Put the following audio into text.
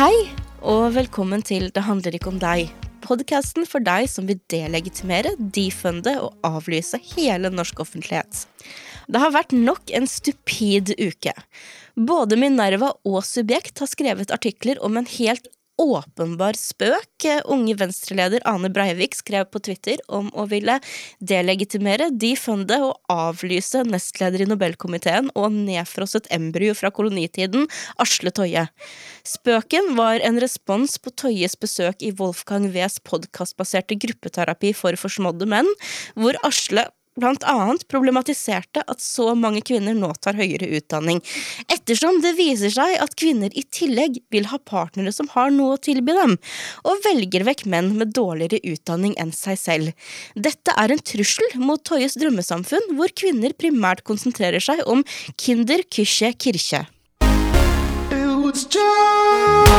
Hei, og velkommen til Det handler ikke om deg. Podkasten for deg som vil delegitimere, defunde og avlyse hele norsk offentlighet. Det har vært nok en stupid uke. Både Minerva og Subjekt har skrevet artikler om en helt åpenbar spøk. Unge venstreleder Ane Breivik skrev på Twitter om å ville delegitimere, defunde og avlyse nestleder i Nobelkomiteen og nedfrosset embryo fra kolonitiden, Asle Toje. Spøken var en respons på Toyes besøk i Wolfgang Wes podkastbaserte gruppeterapi for forsmådde menn, hvor Asle blant annet problematiserte at så mange kvinner nå tar høyere utdanning, ettersom det viser seg at kvinner i tillegg vil ha partnere som har noe å tilby dem, og velger vekk menn med dårligere utdanning enn seg selv. Dette er en trussel mot Toyes drømmesamfunn, hvor kvinner primært konsentrerer seg om Kinder Kysje Kirche. It was just